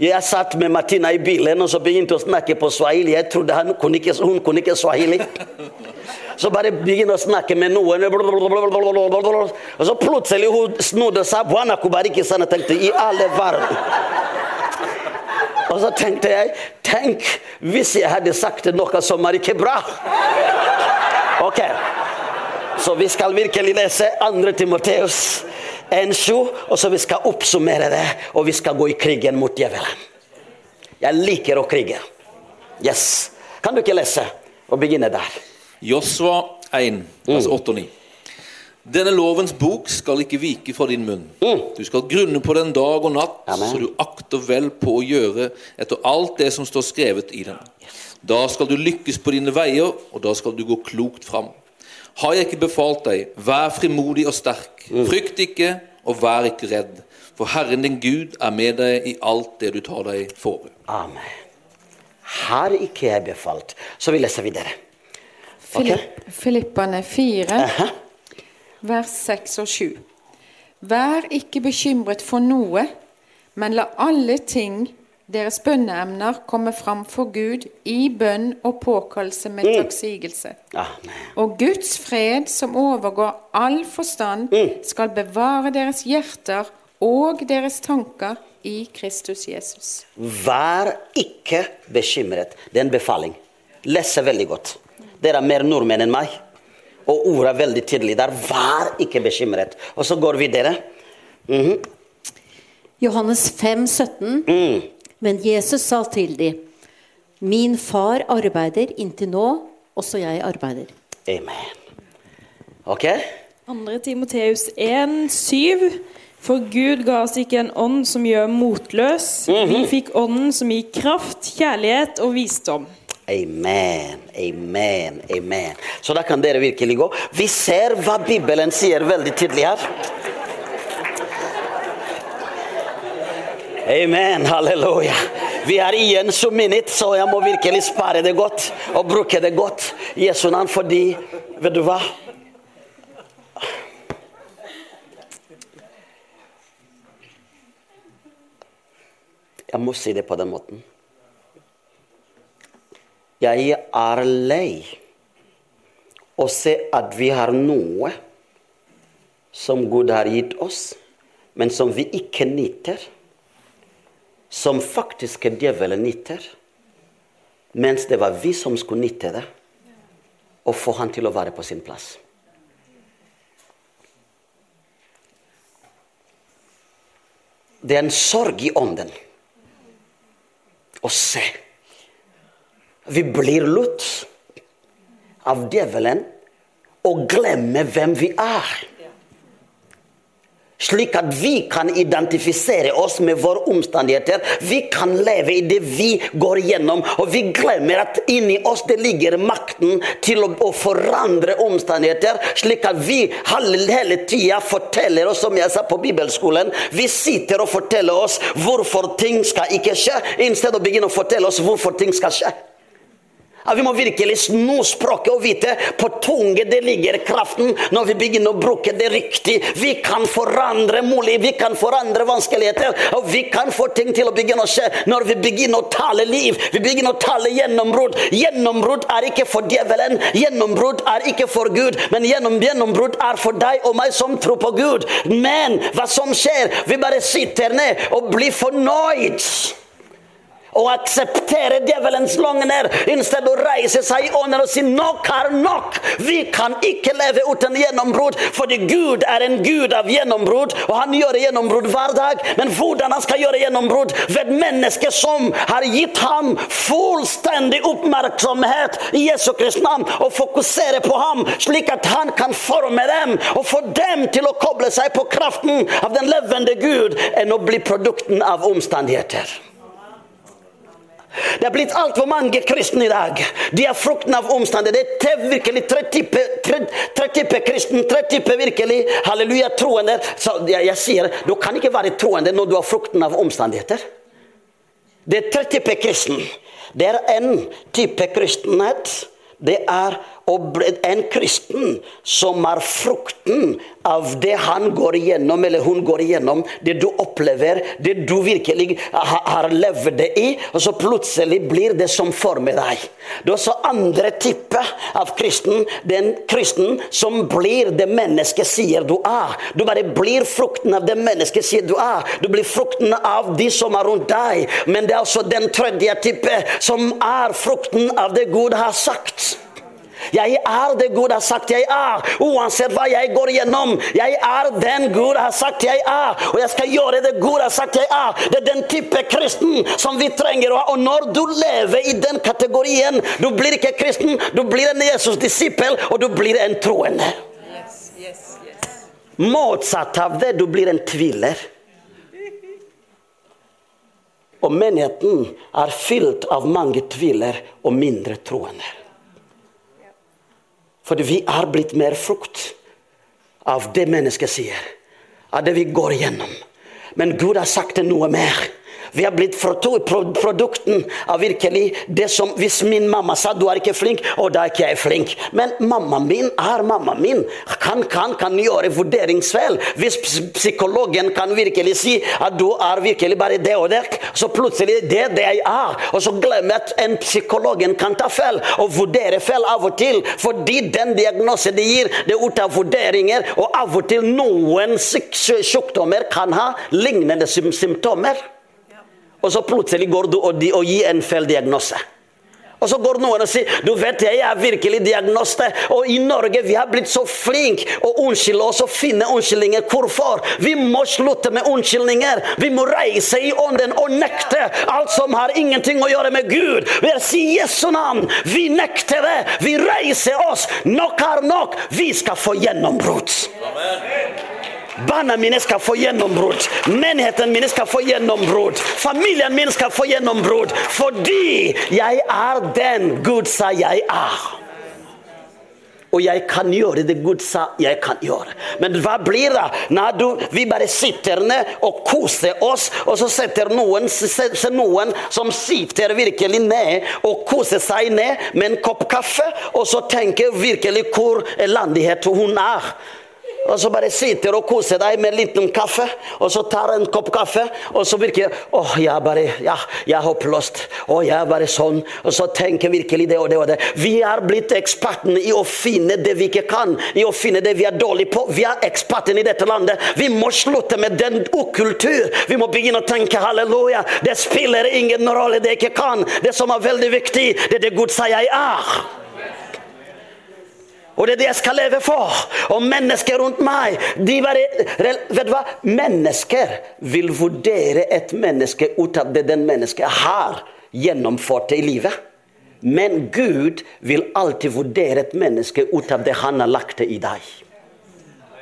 Jeg satt med Martina i bilen og så begynte å snakke på swahili. Jeg trodde han kunne ikke, hun kunne ikke swahili. Så bare begynte å snakke med noen. Og så plutselig hun snudde seg. Bwana kubariki sana, tenkte i alle verden. Og så tenkte jeg Tenk hvis jeg hadde sagt noe som er ikke bra. Ok, Så vi skal virkelig lese 2. Timoteus en sju, og så vi skal oppsummere det, og vi skal gå i krigen mot djevelen. Jeg liker å krige. Yes. Kan du ikke lese og begynne der? Josva 1, vers 8 og 9. Denne lovens bok skal ikke vike fra din munn. Mm. Du skal grunne på den dag og natt, Amen. så du akter vel på å gjøre etter alt det som står skrevet i den. Da skal du lykkes på dine veier, og da skal du gå klokt fram. Har jeg ikke befalt deg, vær frimodig og sterk. Mm. Frykt ikke, og vær ikke redd. For Herren din Gud er med deg i alt det du tar deg for. Amen. Har ikke jeg befalt, så vi leser videre. Okay? Filippane 4, Aha. vers 6 og 7. Vær ikke bekymret for noe, men la alle ting, deres bønneemner, kommer fram for Gud i bønn og påkallelse med takksigelse. Og Guds fred, som overgår all forstand, skal bevare deres hjerter og deres tanker i Kristus Jesus. Vær ikke bekymret. Det er en befaling. Lese veldig godt. Dere er mer nordmenn enn meg. Og ordet er veldig tydelig der. Vær ikke bekymret. Og så går vi videre. Mhm. Johannes 5, 17. Mm. Men Jesus sa til dem, Min far arbeider inntil nå, også jeg arbeider. Amen. Ok? 2. Timoteus 1, 7. For Gud ga oss ikke en ånd som gjør motløs. Vi fikk ånden som gir kraft, kjærlighet og visdom. Amen, amen, amen. Så da kan dere virkelig gå. Vi ser hva Bibelen sier veldig tydelig her. Amen, halleluja. Vi er igjen så minnet, så jeg må virkelig spare det godt og bruke det godt. Jesu navn, fordi Vet du hva? Jeg må si det på den måten. Jeg er lei å se at vi har noe som Gud har gitt oss, men som vi ikke nyter. Som faktisk djevelen nytter. Mens det var vi som skulle nytte det. Og få han til å være på sin plass. Det er en sorg i ånden å se vi blir lurt av djevelen og glemmer hvem vi er. Slik at vi kan identifisere oss med våre omstendigheter. Vi kan leve i det vi går gjennom. og vi glemmer at inni oss det ligger makten til å, forandre omstendigheter. Slik at vi hele, hele tida forteller oss, som jeg sa på bibelskolen Vi sitter og forteller oss hvorfor ting skal ikke skje, i stedet å begynne å fortelle oss hvorfor ting skal skje. Ja, vi må virkelig snu språket og vite på tunge det ligger kraften når vi begynner å bruke det riktig. Vi kan forandre mulig, vi kan forandre vanskeligheter, og vi kan få ting til å begynne å skje når vi begynner å tale liv. Vi begynner å tale gjennombrudd. Gjennombrudd er ikke for djevelen, gjennombrudd er ikke for Gud, men gjennom gjennombrudd er for deg og meg som tror på Gud. Men hva som skjer? Vi bare sitter ned og blir fornøyd og akseptere djevelens løgner istedenfor å reise seg i ånden og si nok er nok. Vi kan ikke leve uten gjennombrudd, fordi Gud er en gud av gjennombrudd, og han gjør gjennombrudd hver dag. Men hvordan han skal gjøre gjennombrudd? Ved mennesker som har gitt ham fullstendig oppmerksomhet i Jesu Kristi navn, og fokusere på ham, slik at han kan forme dem og få dem til å koble seg på kraften av den levende Gud, enn å bli produkten av omstendigheter. Det er blitt altfor mange kristne i dag. De er frukten av omstendigheter. Det er virkelig tre typer tre, tre typer virkelig halleluja troende. Så jeg, jeg sier, Du kan ikke være troende når du har frukten av omstendigheter. Det er tre typer kristen. Det er en type kristenhet. Det er en kristen som er frukten av det han går igjennom, eller hun går igjennom, det du opplever, det du virkelig har levd det i, og så plutselig blir det som former deg. Det er også andre type av kristen. Den kristen som blir det mennesket sier du er. Du bare blir frukten av det mennesket sier du er. Du blir frukten av de som er rundt deg. Men det er også den tredje type som er frukten av det Gud har sagt. Jeg er det Gud har sagt jeg er, uansett hva jeg går gjennom. Jeg er den Gud har sagt jeg er, og jeg skal gjøre det Gud har sagt jeg er. Det er den type kristen som vi trenger å ha. Og når du lever i den kategorien, du blir ikke kristen, du blir en Jesus-disippel, og du blir en troende. Motsatt av det, du blir en tviler. Og menigheten er fylt av mange tviler og mindre troende. Fordi vi er blitt mer frukt av det mennesket sier. Av det vi går igjennom. Men Gud har sagt noe mer. Vi har blitt produkten av virkelig det som Hvis min mamma sa du er ikke flink, og da er ikke jeg flink. Men mammaen min er mammaen min. Han kan, kan gjøre vurderingsfeil. Hvis psykologen kan virkelig si at du er virkelig bare det og det, så plutselig det det jeg er. Og så glemmer jeg at en psykologen kan ta feil og vurdere feil av og til. Fordi den diagnosen de gir, det er ut av vurderinger. Og av og til noen sykdommer kan ha lignende symptomer. Og så plutselig går du og, og gir en feil diagnose. Og så går noen og sier du vet jeg er virkelig diagnoste. Og i Norge vi har blitt så flinke å unnskylde oss og finne unnskyldninger. Hvorfor? Vi må slutte med unnskyldninger. Vi må reise i ånden og nekte alt som har ingenting å gjøre med Gud. Vi sier Jesu navn. Vi nekter det. Vi reiser oss. Nok er nok. Vi skal få gjennombrudd. Barna mine skal få gjennombrudd. Menigheten min skal få gjennombrudd. Familien min skal få gjennombrudd. Fordi jeg er den Gud sa jeg er. Og jeg kan gjøre det Gud sa jeg kan gjøre. Men hva blir det når du, vi bare sitter ned og koser oss, og så setter noen, ser noen som sitter virkelig ned og koser seg ned med en kopp kaffe, og så tenker virkelig hvor elendighet hun er. Og så bare sitter og koser deg med en liten kaffe, og så tar en kopp kaffe, og så virker Åh, oh, jeg er bare Ja, jeg er håpløst. Å, jeg er bare sånn. Og så tenker virkelig det og det og det. Vi er blitt ekspertene i å finne det vi ikke kan, i å finne det vi er dårlige på. Vi er ekspertene i dette landet. Vi må slutte med den ukultur. Vi må begynne å tenke halleluja. Det spiller ingen rolle det jeg ikke kan. Det som er veldig viktig, det er det Gud sier jeg er. Og det er det jeg skal leve for. Og mennesker rundt meg de bare, Vet du hva? Mennesker vil vurdere et menneske ut av det den mennesket har gjennomført i livet. Men Gud vil alltid vurdere et menneske ut av det han har lagt i deg.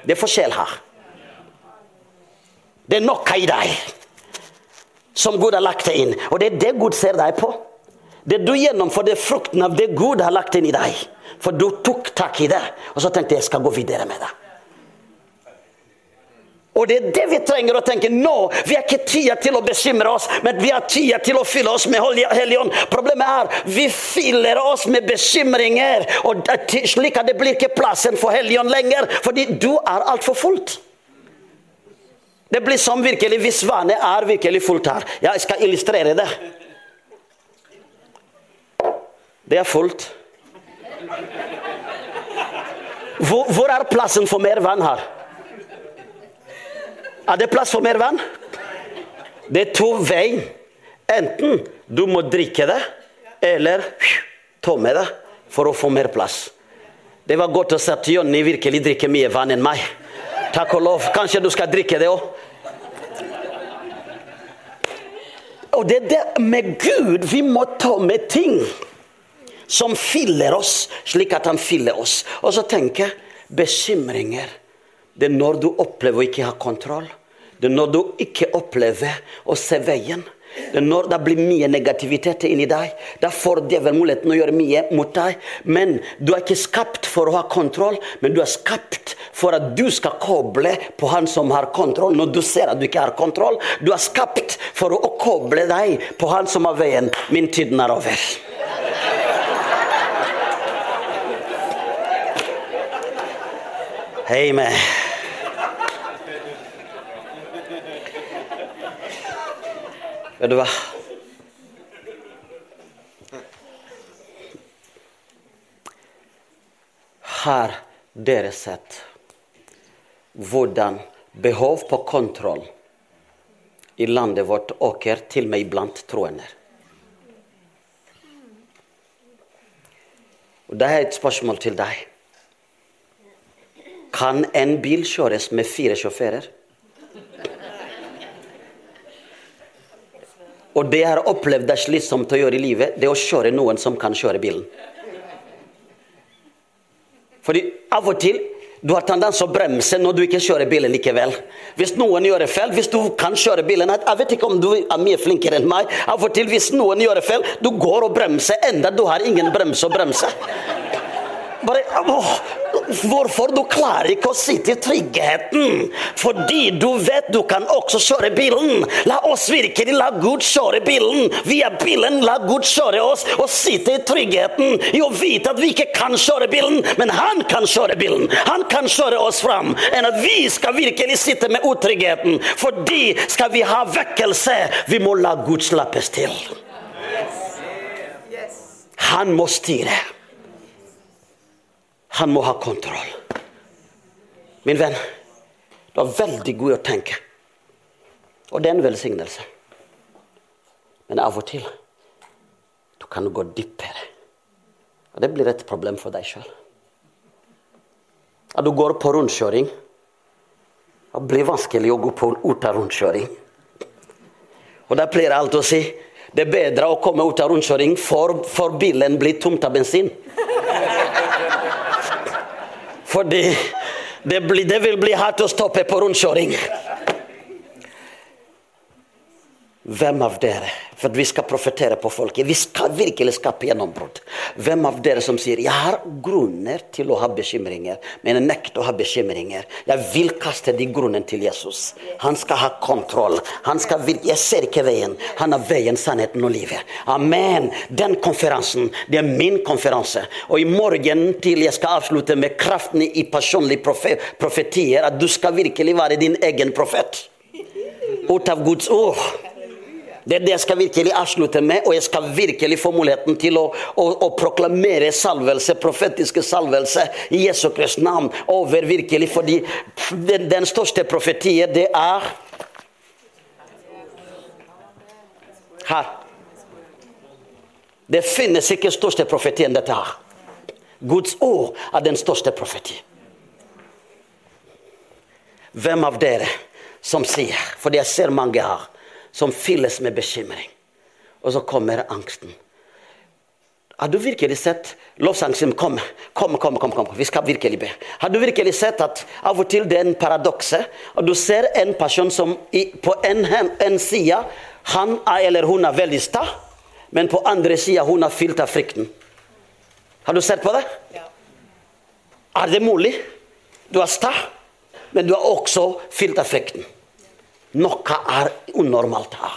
Det er forskjell her. Det er noe i deg som Gud har lagt det inn. Og det er det Gud ser deg på. Det du gjennomfører, er frukten av det Gud har lagt inn i deg. For du tok tak i det, og så tenkte jeg jeg skal gå videre med det. Og det er det vi trenger å tenke nå. Vi har ikke tid til å bekymre oss, men vi har tid til å fylle oss med Helligånd. Problemet er vi fyller oss med bekymringer, og slik at det blir ikke plassen for Helligånd lenger, fordi du er altfor fullt. Det blir som virkelig hvis vannet er virkelig fullt her. Jeg skal illustrere det. Det er fullt. Hvor, hvor er plassen for mer vann her? Er det plass for mer vann? Det er to veier. Enten du må drikke det, eller tomme det for å få mer plass. Det var godt å se at Jonny virkelig drikker mye vann enn meg. Takk og lov. Kanskje du skal drikke det òg. Og det er det med Gud vi må med ting som fyller oss, slik at han fyller oss. Og så tenker jeg bekymringer. Det er når du opplever å ikke ha kontroll. Det er når du ikke opplever å se veien. Det er når det blir mye negativitet inni deg. Da får djevelen muligheten å gjøre mye mot deg. Men du er ikke skapt for å ha kontroll, men du er skapt for at du skal koble på han som har kontroll, når du ser at du ikke har kontroll. Du er skapt for å koble deg på han som har veien. Min tid er over. Amen. Vet du hva? Har dere sett hvordan behov på kontroll i landet vårt åker til meg blant troende? Og Det er et spørsmål til deg. Kan en bil kjøres med fire sjåfører? Og det jeg har opplevd det er slitsomt å gjøre i livet, det er å kjøre noen som kan kjøre bilen. Fordi av og til du har tendens å bremse når du ikke kjører bilen likevel. Hvis noen gjør feil, hvis du kan kjøre bilen Jeg vet ikke om du er mye flinkere enn meg. Av og til hvis noen gjør feil, du går og bremser enda du har ingen bremse å bremse. Bare, åh, hvorfor du klarer ikke å sitte i tryggheten? Fordi du vet du kan også kjøre bilen. La oss virkelig la Gud kjøre bilen. Via bilen la Gud kjøre oss og sitte i tryggheten i å vite at vi ikke kan kjøre bilen, men han kan kjøre bilen. Han kan kjøre oss fram. Enn at vi skal virkelig sitte med utryggheten. Fordi skal vi ha vekkelse, vi må la Gud slappes til. Han må styre. Han må ha kontroll. Min venn, du er veldig god å tenke. Og det er en velsignelse. Men av og til du kan gå dypere. Og det blir et problem for deg sjøl. At du går på rundkjøring. Det blir vanskelig å gå på ut av rundkjøring. Og da pleier jeg alltid å si det er bedre å komme ut av rundkjøring for, for bilen blir tomt av bensin. Fordi det, blir, det vil bli hardt å stoppe på rundkjøring. Hvem av dere For vi skal profetere på folket. Vi skal virkelig skape gjennombrudd. Hvem av dere som sier 'Jeg har grunner til å ha bekymringer', men jeg nekter å ha bekymringer. Jeg vil kaste de grunnene til Jesus. Han skal ha kontroll. Han skal virke. Jeg ser ikke veien. Han har veien, sannheten og livet. Amen. Den konferansen, det er min konferanse. Og i morgen til jeg skal avslutte med kraften i personlige profetier, at du skal virkelig være din egen profet. Ut av Guds ord. Det er det jeg skal virkelig avslutte med, og jeg skal virkelig få muligheten til å, å, å proklamere salvelse, profetiske salvelse i Jesu Kristi navn over virkelig, fordi den, den største profetien, det er her. Det finnes ikke største profeti enn dette her. Guds ord er den største profeti. Hvem av dere som sier, For jeg ser mange her som fylles med bekymring. Og så kommer angsten. Har du virkelig sett lovsangen komme? Kom, kom, kom, kom, vi skal virkelig be. Har du virkelig sett at av og til det er en paradokse? Og du ser en person som på en, en side han er eller hun er veldig sta, men på andre sida hun er fylt av frykten. Har du sett på det? Ja. Er det mulig? Du er sta, men du er også fylt av frykten. Noe er unormalt her.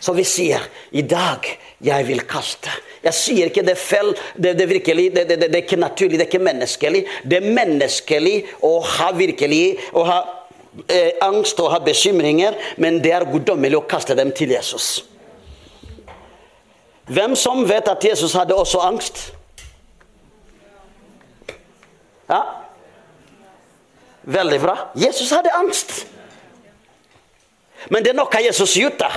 Så vi sier i dag jeg vil kaste. Jeg sier ikke det feil, det, det, virkelig, det, det, er ikke naturlig, det er ikke menneskelig. Det er menneskelig å ha virkelig å ha eh, angst og ha bekymringer, men det er guddommelig å kaste dem til Jesus. Hvem som vet at Jesus hadde også angst? Ja? Veldig bra. Jesus hadde angst. Men det er noe Jesus gjorde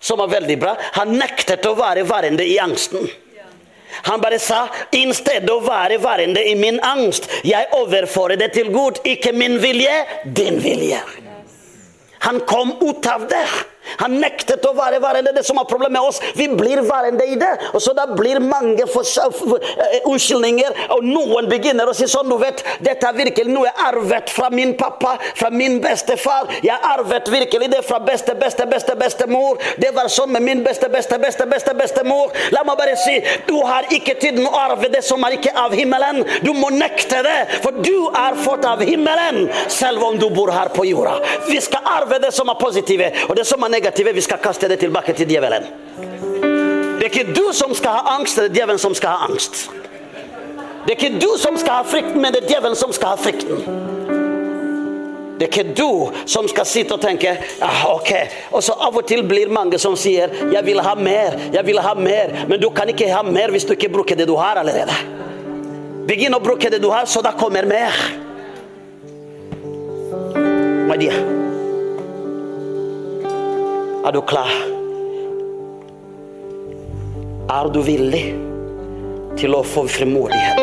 som var veldig bra. Han nektet å være værende i angsten. Han bare sa i stedet å være værende i min angst, jeg overfører det til Gud. Ikke min vilje, din vilje. Han kom ut av det. Han nektet å være værende. Det som er problemet med oss, vi blir værende i det. Og så da blir mange eh, unnskyldninger, og noen begynner å si sånn Du vet, dette er virkelig noe jeg arvet fra min pappa, fra min bestefar. Jeg arvet virkelig det fra beste, beste, beste, bestemor. Det var sånn med min beste, beste, beste, beste, bestemor. La meg bare si, du har ikke tid å arve det som er ikke av himmelen. Du må nekte det, for du er fått av himmelen, selv om du bor her på jorda. Vi skal arve det som er positive, og det som er negative, vi skal kaste det tilbake til djevelen. Det er ikke du som skal ha angst, det er djevelen som skal ha angst. Det er ikke du som skal ha frykten, men det er djevelen som skal ha frykten. Det er ikke du som skal sitte og tenke ah, ok. Og så Av og til blir mange som sier 'jeg vil ha mer', jeg vil ha mer. Men du kan ikke ha mer hvis du ikke bruker det du har allerede. Begynn å bruke det du har, så da kommer mer. Madia. Er du klar? Er du villig til å få frimodighet?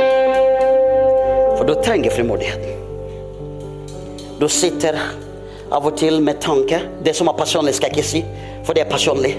For du trenger frimodigheten. Du sitter av og til med tanke. Det som er personlig, skal jeg ikke si, for det er personlig.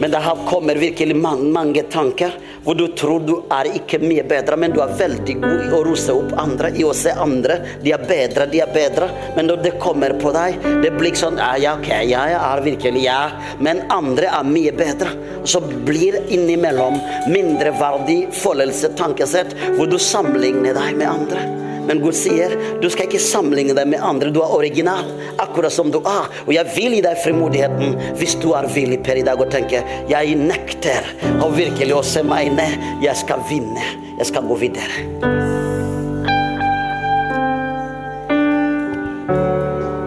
Men det kommer virkelig mange, mange tanker hvor du tror du er ikke mye bedre, men du er veldig god i å rose opp andre, i å se andre. De er bedre, de er bedre. Men når det kommer på deg, det blir sånn Ja, ok, ja, jeg er virkelig ja. Men andre er mye bedre. Så blir innimellom mindreverdig følelse, tankesett, hvor du sammenligner deg med andre. Men Gud sier du skal ikke sammenligne deg med andre. Du er original, akkurat som du er. Og jeg vil gi deg frimodigheten hvis du er villig per i dag og tenker jeg nekter å virkelig å se meg ned. Jeg skal vinne. Jeg skal gå videre.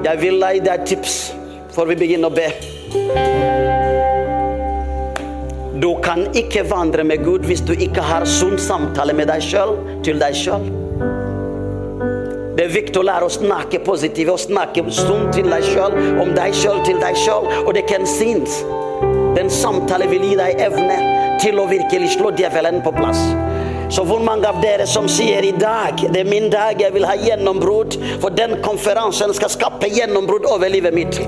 Jeg vil gi deg tips før vi begynner å be. Du kan ikke vandre med Gud hvis du ikke har sunn samtale med deg sjøl til deg sjøl. Det er viktig å lære å snakke positivt og snakke sunt til deg sjøl, om deg sjøl til deg sjøl. Og det kan synes. Den samtalen vil gi deg evne til å virkelig slå djevelen på plass. Så hvor mange av dere som sier i dag det er min dag, jeg vil ha gjennombrudd, for den konferansen skal skape gjennombrudd over livet mitt.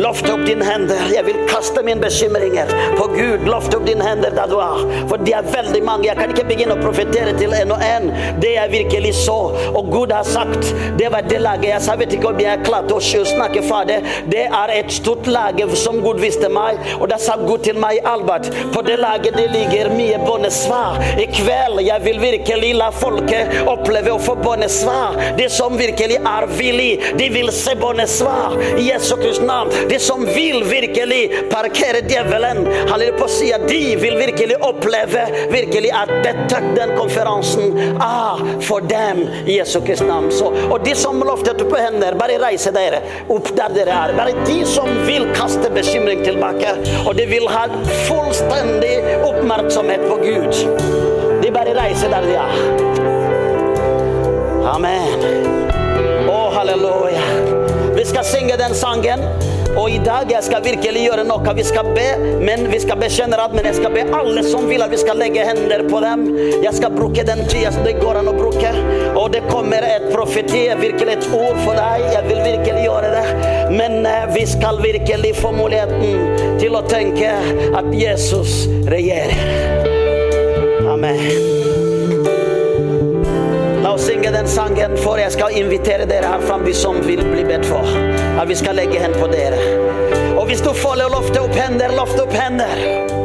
Løft opp dine hender. Jeg vil kaste mine bekymringer på Gud. Løft opp dine hender der du er. For det er veldig mange. Jeg kan ikke begynne å profetere til en og en. Det jeg virkelig så, og Gud har sagt, det var det laget jeg sa. Jeg vet ikke om jeg klarte å snakke fra det. Det er et stort lag som Gud viste meg, og da sa Gud til meg, Albert, på det laget det ligger mye bønnesvar. I kveld jeg vil virkelig la folket oppleve å få bønnesvar. De som virkelig er villig, de vil se bønnesvar i Jesu Kristi navn. De som vil virkelig parkere djevelen, han er på å si at de vil virkelig oppleve virkelig at dette, den konferansen er for dem i Jesu Kristi navn. Så, og de som løftet opp hender, bare reise dere opp der dere er. Bare de som vil kaste bekymring tilbake, og de vil ha fullstendig oppmerksomhet på Gud. Bare reise der ja. Amen. Å, halleluja. Vi skal synge den sangen. Og i dag jeg skal virkelig gjøre noe. Vi skal be, men vi skal be generelt. Men jeg skal be alle som vil at vi skal legge hender på dem. Jeg skal bruke den tida som det går an å bruke. Og det kommer et profeti, virkelig et ord for deg. Jeg vil virkelig gjøre det. Men uh, vi skal virkelig få muligheten til å tenke at Jesus regjerer. Amen. La oss synge den sangen, for jeg skal invitere dere her de som vil bli bedt for. At vi skal legge hendene på dere. Og hvis du føler å løfte opp hender, løft opp hender.